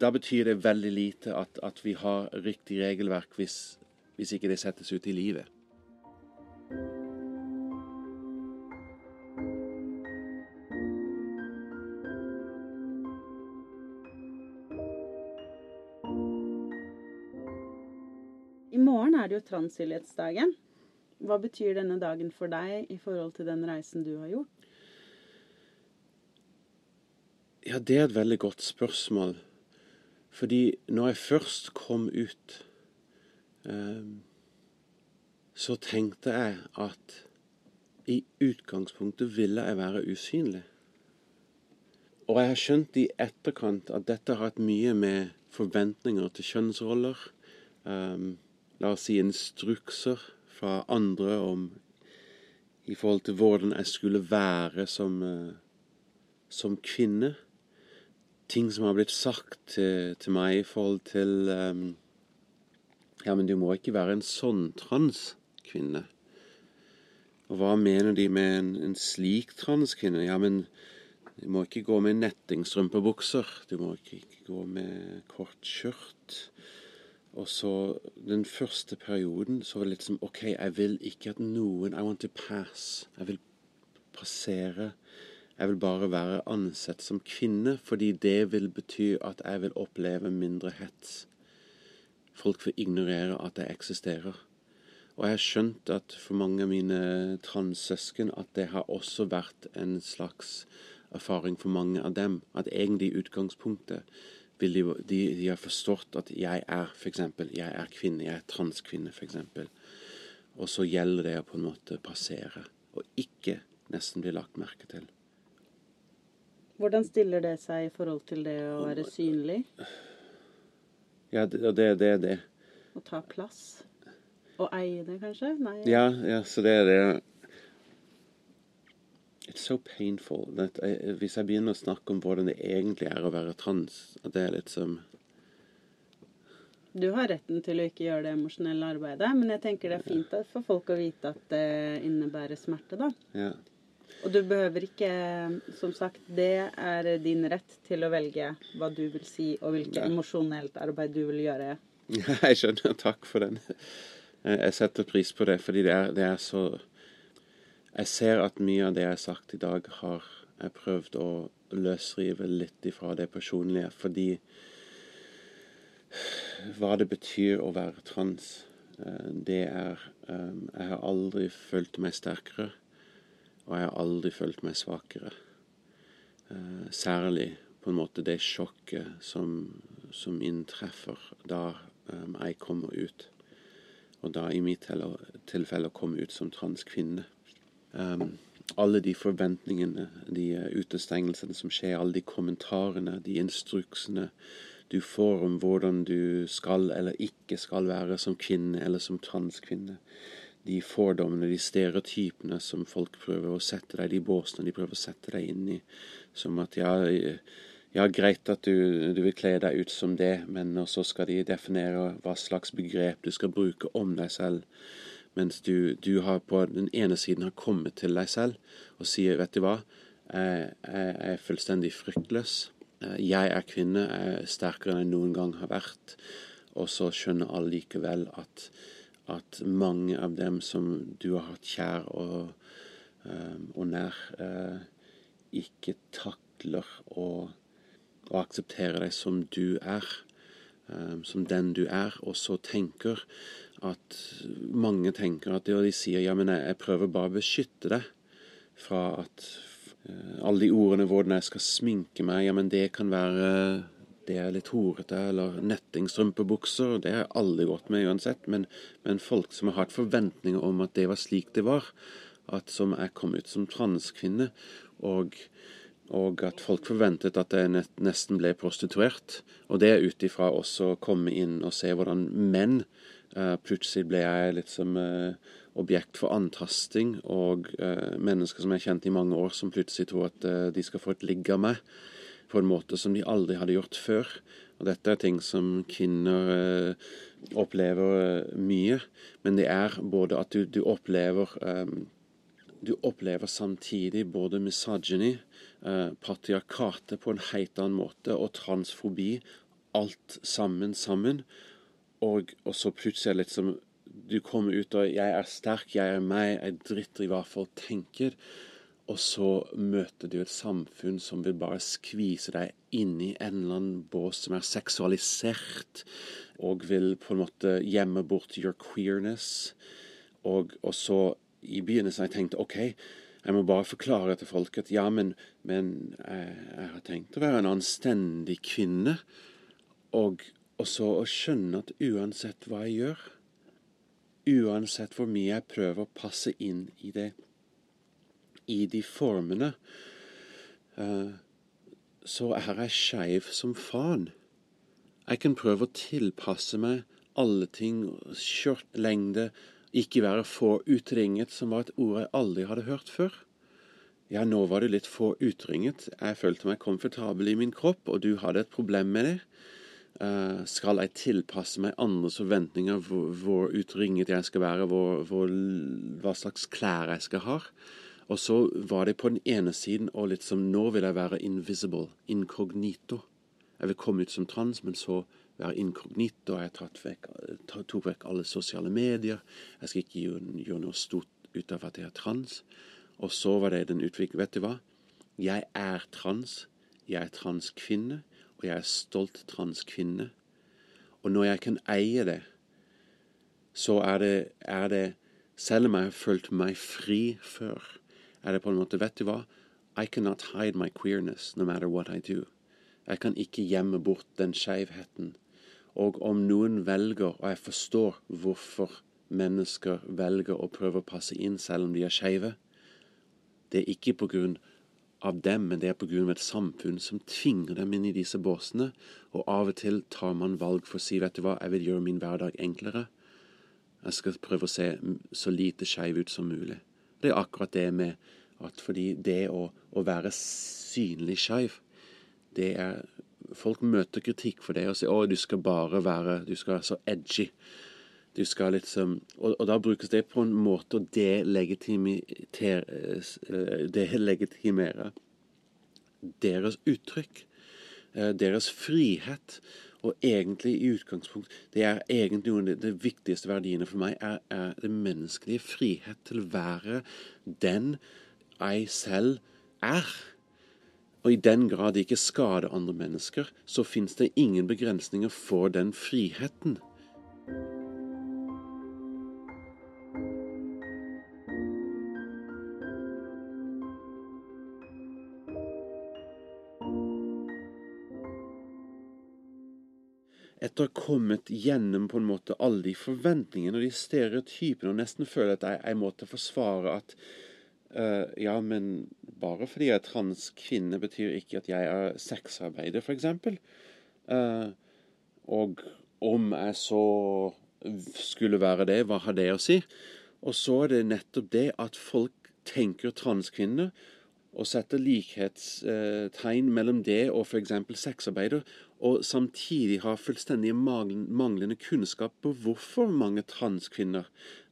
da betyr det veldig lite at, at vi har riktig regelverk hvis, hvis ikke det settes ut i livet. Er det jo transhylighetsdagen. Hva betyr denne dagen for deg i forhold til den reisen du har gjort? Ja, det er et veldig godt spørsmål. Fordi når jeg først kom ut, um, så tenkte jeg at i utgangspunktet ville jeg være usynlig. Og jeg har skjønt i etterkant at dette har hatt mye med forventninger til kjønnsroller, um, la oss si instrukser fra andre om i forhold til hvordan jeg skulle være som, uh, som kvinne. Ting som har blitt sagt til, til meg i forhold til um, Ja, men du må ikke være en sånn transkvinne. Og hva mener de med en, en slik transkvinne? Ja, men du må ikke gå med nettingstrømpebukser. Du må ikke, ikke gå med kort skjørt. Og så den første perioden så var det litt som OK, jeg vil ikke at noen I want to pass. Jeg vil passere. Jeg vil bare være ansett som kvinne, fordi det vil bety at jeg vil oppleve mindre hets. Folk vil ignorere at jeg eksisterer. Og jeg har skjønt at for mange av mine transsøsken at det har også vært en slags erfaring for mange av dem. At egentlig i utgangspunktet vil de, de, de har forstått at jeg er f.eks. jeg er kvinne, jeg er transkvinne f.eks. Og så gjelder det å på en måte passere, og ikke nesten bli lagt merke til. Hvordan stiller det seg i forhold til det å være synlig? Ja, det er det, det, det. Å ta plass? Å eie det, kanskje? Nei. Ja, ja, så det er det It's so painful that I, Hvis jeg begynner å snakke om hvordan det egentlig er å være trans, at det er litt som Du har retten til å ikke gjøre det emosjonelle arbeidet, men jeg tenker det er fint for folk å vite at det innebærer smerte, da. Ja. Og du behøver ikke Som sagt, det er din rett til å velge hva du vil si, og hvilket Ja. emosjonelt arbeid du vil gjøre. Jeg skjønner. Takk for den. Jeg setter pris på det, fordi det er, det er så Jeg ser at mye av det jeg har sagt i dag, har jeg prøvd å løsrive litt ifra det personlige. Fordi hva det betyr å være trans, eh, det er eh, Jeg har aldri følt meg sterkere, og jeg har aldri følt meg svakere. Eh, Særlig på en måte det sjokket som, som inntreffer da jeg kommer ut. Og da i mitt tilfelle å komme ut som transkvinne. Um, alle de forventningene, de eh, utestengelsene som skjer, alle de kommentarene, de instruksene du får om hvordan du skal eller ikke skal være som kvinne eller som transkvinne. De fordommene, de stereotypene som folk prøver å sette deg, de båsene de prøver å sette deg inn i. Som at ja, ja greit at du, du vil kle deg ut som det, men så skal de definere hva slags begrep du skal bruke om deg selv. Mens du, du har på den ene siden har kommet til deg selv og sier, vet du hva, jeg, jeg er fullstendig fryktløs. Eh, Jeg er kvinne, jeg er sterkere enn jeg noen gang har vært. Og så skjønner alle likevel at, at mange av dem som du har hatt kjær og, eh, og nær, eh, ikke takler å, å akseptere deg som du er. Som den du er, og så tenker at mange tenker at de sier ja, men jeg, jeg prøver bare å beskytte deg fra at uh, alle de ordene hvordan jeg skal sminke meg, ja, men det kan være det er litt horete, eller nettingstrømpebukser, det har aldri gått med uansett, men, men folk som har hatt forventninger om at det var slik det var, at som jeg kom ut som transkvinne, og, og at folk forventet at jeg nesten ble prostituert, og det ut ifra også å komme inn og se hvordan menn Plutselig ble jeg litt som eh, objekt for antasting, og eh, mennesker som jeg har kjent i mange år, som plutselig tror at eh, de skal få et ligg av meg på en måte som de aldri hadde gjort før. Og dette er ting som kvinner eh, opplever eh, mye, men det er både at du, du opplever eh, Du opplever samtidig både misogyny, eh, patriarkatet på en helt annen måte, og transfobi. Alt sammen sammen. Og, og så plutselig er det litt som du kommer ut og 'Jeg er sterk, jeg er meg, jeg driter i hva folk tenker'. Og så møter du et samfunn som vil bare skvise deg inn i en eller annen bås som er seksualisert, og vil på en måte gjemme bort your queerness. Og, og så i begynnelsen har jeg tenkt OK, jeg må bare forklare til folk at ja, men, men jeg, jeg har tenkt å være en anstendig kvinne. Og, og så å skjønne at uansett hva jeg gjør, uansett hvor mye jeg prøver å passe inn i det, i de formene, uh, så er jeg skeiv som faen. Jeg kan prøve å tilpasse meg alle ting, skjørtlengde, ikke være for utringet, som var et ord jeg aldri hadde hørt før. Ja, nå var det litt for utringet. Jeg følte meg komfortabel i min kropp, og du hadde et problem med det. Uh, skal jeg tilpasse meg andres forventninger, hvor, hvor utringet jeg skal være, hvor, hvor, hva slags klær jeg skal ha? Og så var det på den ene siden og litt som Nå vil jeg være invisible, inkognito. Jeg vil komme ut som trans, men så være inkognito. Jeg vekk, tok vekk alle sosiale medier. Jeg skal ikke gjøre, gjøre noe stort ut av at jeg er trans. Og så var det den utviklingen Vet du hva? Jeg er trans. Jeg er transkvinne, og jeg er stolt transkvinne. Og når jeg kan eie det, så er det, er det Selv om jeg har følt meg fri før, er det på en måte Vet du hva? I cannot hide my queerness no matter what I do. Jeg kan ikke gjemme bort den skeivheten. Og om noen velger, og jeg forstår hvorfor mennesker velger å prøve å passe inn selv om de er skeive, det er ikke på grunn av dem, men det er av et samfunn som tvinger dem inn i disse båsene. Og av og til tar man valg for å si vet du hva, jeg vil gjøre min hverdag enklere. Jeg skal prøve å se så lite skeiv ut som mulig. Det er akkurat det med at fordi det å, å være synlig skeiv, det er Folk møter kritikk for det og sier 'Å, du skal bare være Du skal være så edgy'. Du skal liksom og, og da brukes det på en måte å delegitimere Delegitimere deres uttrykk. Deres frihet. Og egentlig i utgangspunkt Det er egentlig noen av de viktigste verdiene for meg, er, er det menneskelige frihet til å være den jeg selv er. Og i den grad det ikke skader andre mennesker, så fins det ingen begrensninger for den friheten. Etter det har kommet gjennom på en måte alle de forventningene og de stereotypene, og nesten føler at jeg, jeg måtte forsvare at Uh, ja, men bare fordi jeg er transkvinne, betyr ikke at jeg er sexarbeider, f.eks. Uh, eh, og om jeg så skulle være det, hva har det å si? Og så er det nettopp det at folk tenker transkvinner og setter likhetstegn mellom det og f.eks. sexarbeider, og samtidig ha fullstendig manglende kunnskap på hvorfor mange transkvinner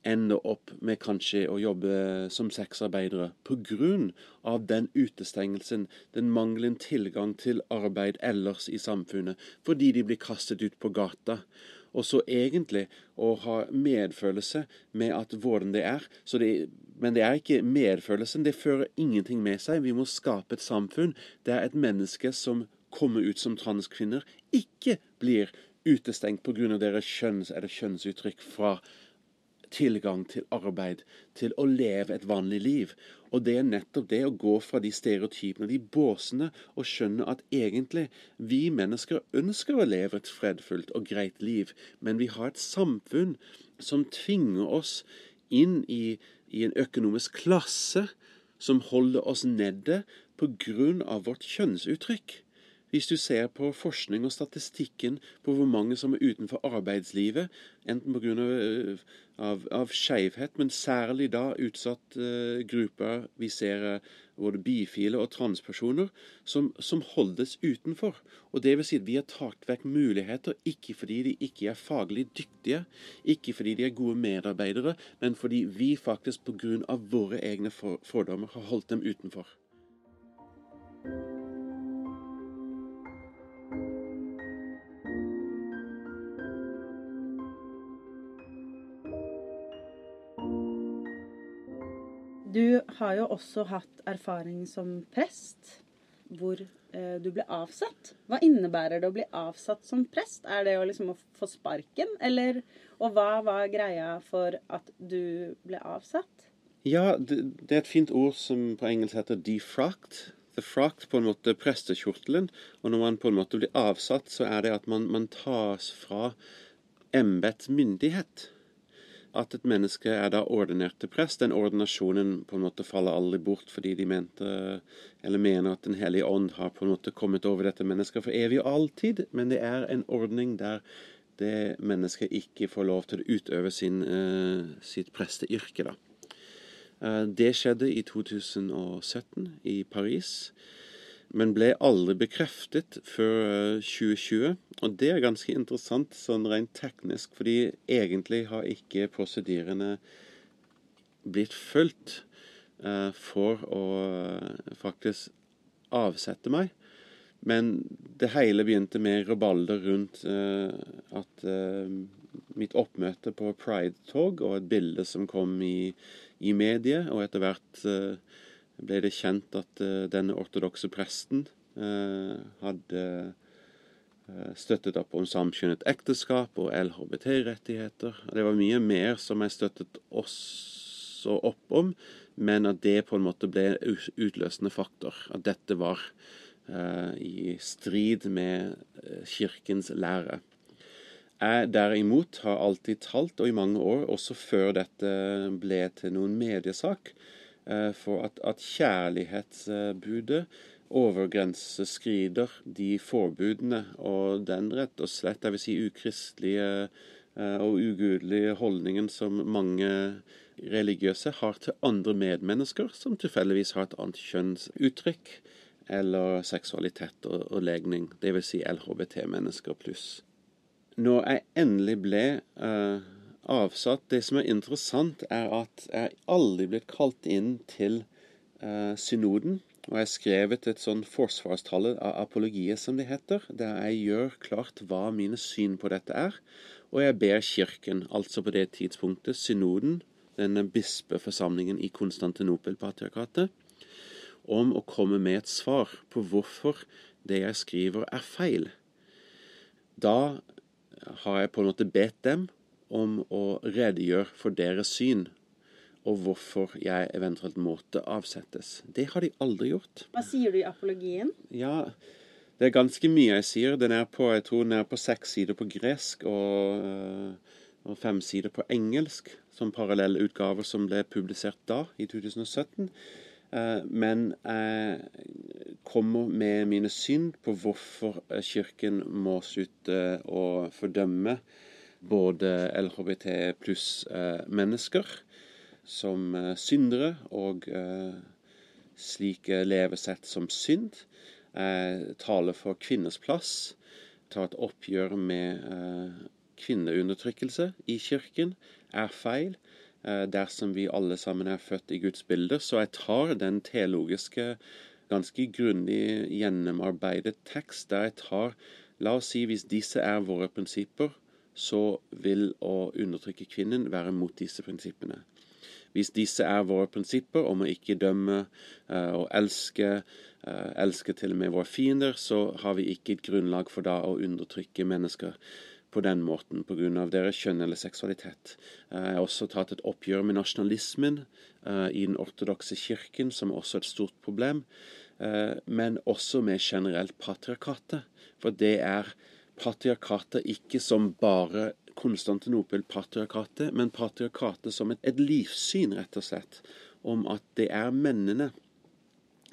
ender opp med kanskje å jobbe som sexarbeidere pga. den utestengelsen, den manglende tilgang til arbeid ellers i samfunnet, fordi de blir kastet ut på gata. Og så egentlig å ha medfølelse med at hvordan det er. Det, men det er ikke medfølelsen. Det fører ingenting med seg. Vi må skape et samfunn der et menneske som kommer ut som transkvinner, ikke blir utestengt pga. deres kjønns- eller kjønnsuttrykk fra tilgang til arbeid, til å leve et vanlig liv. Og det er nettopp det å gå fra de stereotypene, de båsene, og skjønne at egentlig vi mennesker ønsker å leve et fredfullt og greit liv, men vi har et samfunn som tvinger oss inn i, i en økonomisk klasse som holder oss nede pga. vårt kjønnsuttrykk. Hvis du ser på forskning og statistikken på hvor mange som er utenfor arbeidslivet, enten pga. Av, av, av skeivhet, men særlig da utsatt uh, grupper Vi ser uh, både bifile og transpersoner som, som, holdes utenfor. Og det vil si at vi har tatt vekk muligheter, ikke fordi de ikke er faglig dyktige, ikke fordi de er gode medarbeidere, men fordi vi faktisk pga. våre egne for, fordommer har holdt dem utenfor. Du har jo også hatt erfaring som prest, hvor eh, du ble avsatt. Hva innebærer det å bli avsatt som prest? Er det å liksom å få sparken, eller Og hva var greia for at du ble avsatt? Ja, det, det er et fint ord som på engelsk heter 'defrocked'. the frock, på en måte prestekjortelen. Og når man på en måte blir avsatt, så er det at man, man tas fra embetsmyndighet. At et menneske er da ordinert til prest. Den ordinasjonen på en måte faller aldri bort fordi de mente, eller mener at Den hellige ånd har på en måte kommet over dette mennesket for evig og alltid. Men det er en ordning der det mennesket ikke får lov til å utøve sin, uh, sitt presteyrke. da. Uh, det skjedde i 2017 i Paris, men ble aldri bekreftet før uh, 2020. Og det er ganske interessant sånn rent teknisk, fordi egentlig har ikke prosedyrene blitt fulgt for å faktisk avsette meg. Men det hele begynte med rabalder rundt eh, at eh, mitt oppmøte på Pride-tog og et bilde som kom i, i mediet, og etter hvert uh, ble det kjent at denne ortodokse presten hadde støttet opp om samkjønnet ekteskap og LHBT-rettigheter. Det var mye mer som jeg støttet også opp om, men at det på en måte ble en utløsende faktor. At dette var uh, i strid med eh, kirkens lære. Jeg derimot har alltid talt, og i mange år, også før dette ble til noen mediesak, eh, for at, at kjærlighetsbudet overgrenseskrider de forbudene og den rett og slett, jeg vil si ukristelige og ugudelige holdningen som mange religiøse har til andre medmennesker som tilfeldigvis har et annet kjønnsuttrykk eller seksualitet og, og legning, dvs. Si LHBT-mennesker pluss. Når jeg endelig ble uh, avsatt Det som er interessant, er at jeg aldri blitt kalt inn til eh, synoden. Og jeg har skrevet et sånn forsvarstale av apologiet, som det heter, der jeg gjør klart hva mine syn på dette er. Og jeg ber Kirken, altså på det tidspunktet synoden, denne bispeforsamlingen i Konstantinopel-patriarkatet, om å komme med et svar på hvorfor det jeg skriver, er feil. Da har jeg på en måte bedt dem om å redegjøre for deres syn, og hvorfor jeg eventuelt måtte avsettes. Det har de aldri gjort. Hva sier du i apologien? Ja, det er ganske mye jeg sier. Den er på, jeg tror den er på seks sider på gresk og, øh, og fem sider på engelsk, som parallelle utgaver som ble publisert da, i 2017. Eh, men jeg kommer med mine syn på hvorfor Kirken må slutte å fordømme både LHBT pluss-mennesker eh, som eh, syndere og slike levesett som synd. Jeg taler for kvinners plass, tar et oppgjør med kvinneundertrykkelse i kirken, er feil. Eh, dersom vi alle sammen er født i Guds bilder. Så jeg tar den teologiske, ganske grundig gjennomarbeidet tekst der jeg tar La oss si hvis disse er våre prinsipper, så vil å undertrykke kvinnen være mot disse prinsippene. Hvis disse er våre prinsipper om å ikke dømme uh, og elske, uh, elske til og med våre fiender, så har vi ikke et grunnlag for da å undertrykke mennesker på den måten pga. deres kjønn eller seksualitet. Eh, jeg har også tatt et oppgjør med nasjonalismen eh, i den ortodokse kirken, som også er et stort problem. Eh, men også med generelt patriarkatet. For det er patriarkatet ikke som bare Konstantinopel-patriarkatet, men patriarkatet som et, et livssyn, rett og slett, om at det er mennene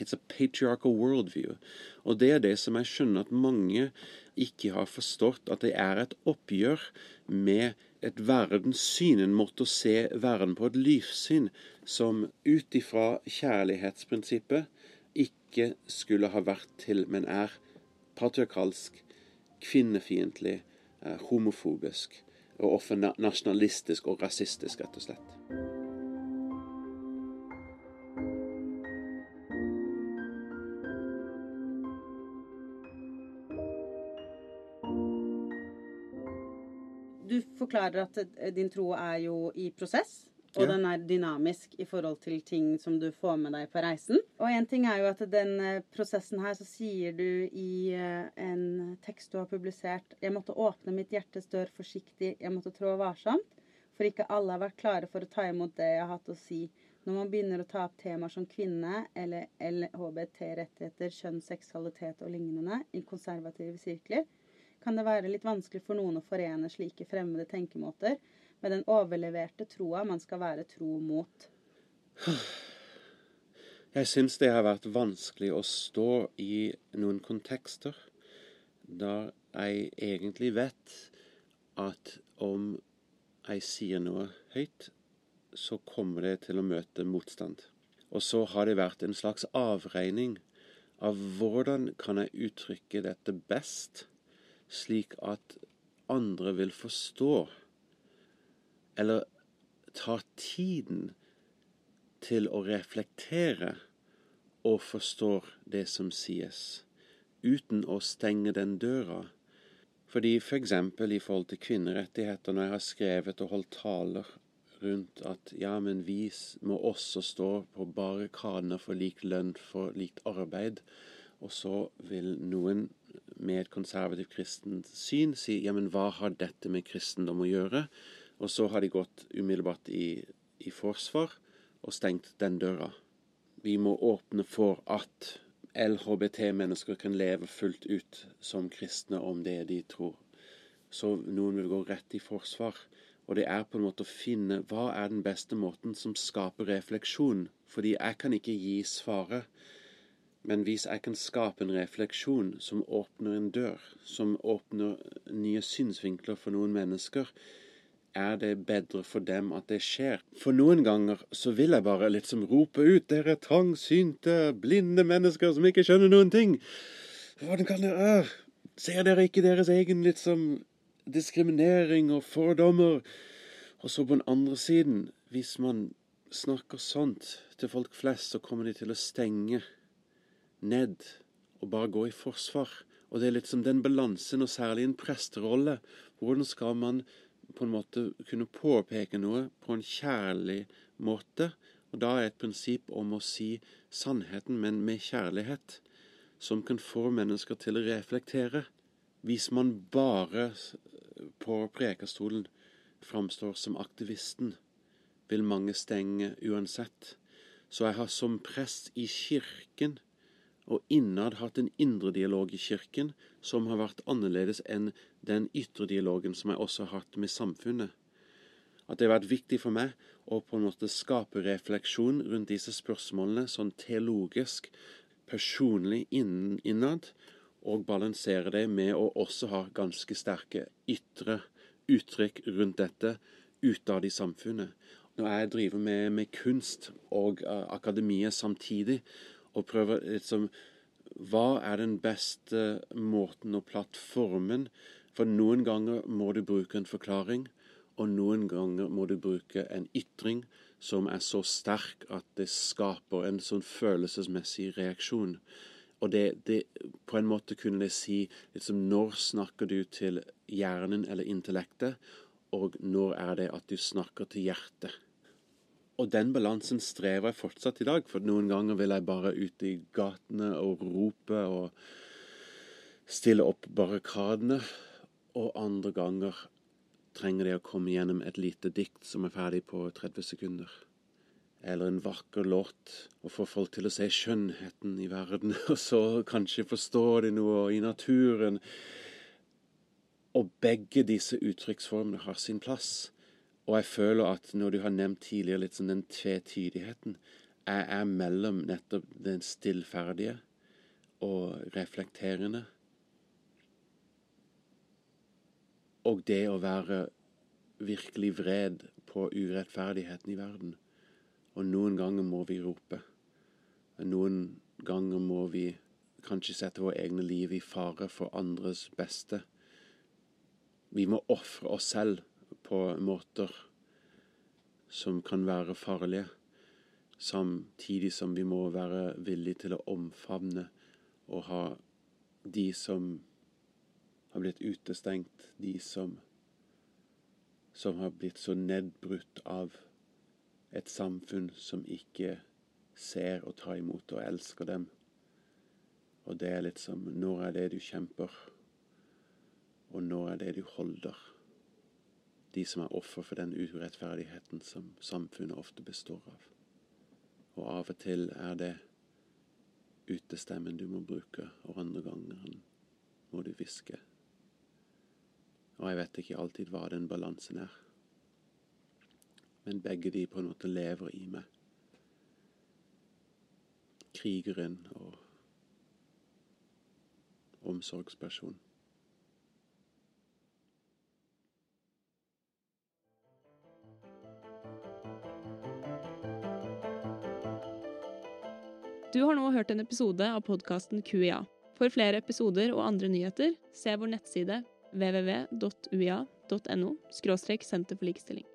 It's a patriarchal worldview. Og det er det som jeg skjønner at mange ikke har forstått, at det er et oppgjør med et verdenssyn, en måte å se verden på, et livssyn, som ut ifra kjærlighetsprinsippet ikke skulle ha vært til, men er patriarkalsk, kvinnefiendtlig, eh, homofobisk og ofte nasjonalistisk og rasistisk, rett og slett. Du forklarer at eh, din tro er jo i prosess. Og den er dynamisk i forhold til ting som du får med deg på reisen. Og én ting er jo at den eh, prosessen her, så sier du i eh, en tekst du har publisert Jeg måtte åpne mitt hjertes dør forsiktig, jeg måtte trå varsomt. For ikke alle har vært klare for å ta imot det jeg har hatt å si Når man begynner å ta opp temaer som kvinne eller LHBT-rettigheter, kjønn, seksualitet og lignende i konservative sirkler, kan det være litt vanskelig for noen å forene slike fremmede tenkemåter med den overleverte troa man skal være tro mot. Jeg syns det har vært vanskelig å stå i noen kontekster der jeg egentlig vet at om jeg sier noe høyt, så kommer det til å møte motstand. Og så har det vært en slags avregning av hvordan kan jeg uttrykke dette best, slik at andre vil forstå, eller ta tiden til å reflektere og forstår det som sies, uten å stenge den døra. Fordi. For eksempel, i forhold til kvinnerettigheter, når jeg har skrevet og holdt taler rundt at ja, men vi må også stå på barrikadene for lik lønn for likt arbeid, og så vil noen med et konservativt kristent syn si ja, men hva har dette med kristendom å gjøre? Og så har de gått umiddelbart i, i forsvar og stengt den døra. Vi må åpne for at LHBT-mennesker kan leve fullt ut som kristne om det de tror. Så noen vil gå rett i forsvar. Og det er på en måte å finne hva er den beste måten som skaper refleksjon. Fordi jeg kan ikke gi svaret. Men hvis jeg kan skape en refleksjon som åpner en dør, som åpner nye synsvinkler for noen mennesker, er det bedre for dem at det skjer. For noen ganger så vil jeg bare liksom rope ut dere trangsynte, blinde mennesker som ikke skjønner noen ting. Hvordan kan dere Ser dere ikke deres egen liksom diskriminering og fordommer? Og så på den andre siden, hvis man snakker sånt til folk flest, så kommer de til å stenge ned og bare gå i forsvar. Og det er litt som den balansen, og særlig en presterolle. Hvordan skal man på en måte kunne påpeke noe på en kjærlig måte. Og da er et prinsipp om å si sannheten, men med kjærlighet, som kan få mennesker til å reflektere. Hvis man bare på prekestolen framstår som aktivisten, vil mange stenge uansett. Så jeg har som prest i kirken og innad hatt en indre dialog i kirken som har vært annerledes enn den ytre dialogen som jeg også har hatt med samfunnet. At det har vært viktig for meg å på en måte skape refleksjon rundt disse spørsmålene sånn teologisk, personlig innad, og balansere det med å også ha ganske sterke ytre uttrykk rundt dette utad i samfunnet. Når jeg driver med, med kunst og uh, akademiet samtidig, og prøver liksom Hva er den beste måten og plattformen? For noen ganger må du bruke en forklaring, og noen ganger må du bruke en ytring som er så sterk at det skaper en sånn følelsesmessig reaksjon. Og det, det, på en måte kunne det si liksom, Når snakker du til hjernen eller intellektet, og når er det at du snakker til hjertet? Og den balansen strever jeg fortsatt i dag, for noen ganger vil jeg bare ut i gatene og rope og stille opp barrikadene, og andre ganger trenger det å komme gjennom et lite dikt som er ferdig på 30 sekunder. Eller en vakker låt, og få folk til å se skjønnheten i verden, og så kanskje forstår de noe i naturen. Og begge disse uttrykksformene har sin plass. Og jeg føler at når du har nevnt tidligere litt sånn den tvetydigheten Jeg er mellom nettopp den stillferdige og reflekterende. Og det å være virkelig vred på urettferdigheten i verden. Og noen ganger må vi rope. Noen ganger må vi kanskje sette våre egne liv i fare for andres beste. Vi må ofre oss selv på måter som kan være farlige, samtidig som vi må være villige til å omfavne og ha de som har blitt utestengt, de som, som har blitt så nedbrutt av et samfunn som ikke ser og tar imot og elsker dem. Og det er litt som Når er det du kjemper? Og når er det du holder? De som er offer for den urettferdigheten som samfunnet ofte består av. Og av og til er det utestemmen du må bruke, og andre ganger må du hviske. Og jeg vet ikke alltid hva den balansen er. Men begge de på en måte lever i meg. Krigeren og omsorgsperson. Du har nå hørt en episode av podkasten QIA. For flere episoder og andre nyheter, se vår nettside www.uia.no – senter for likestilling.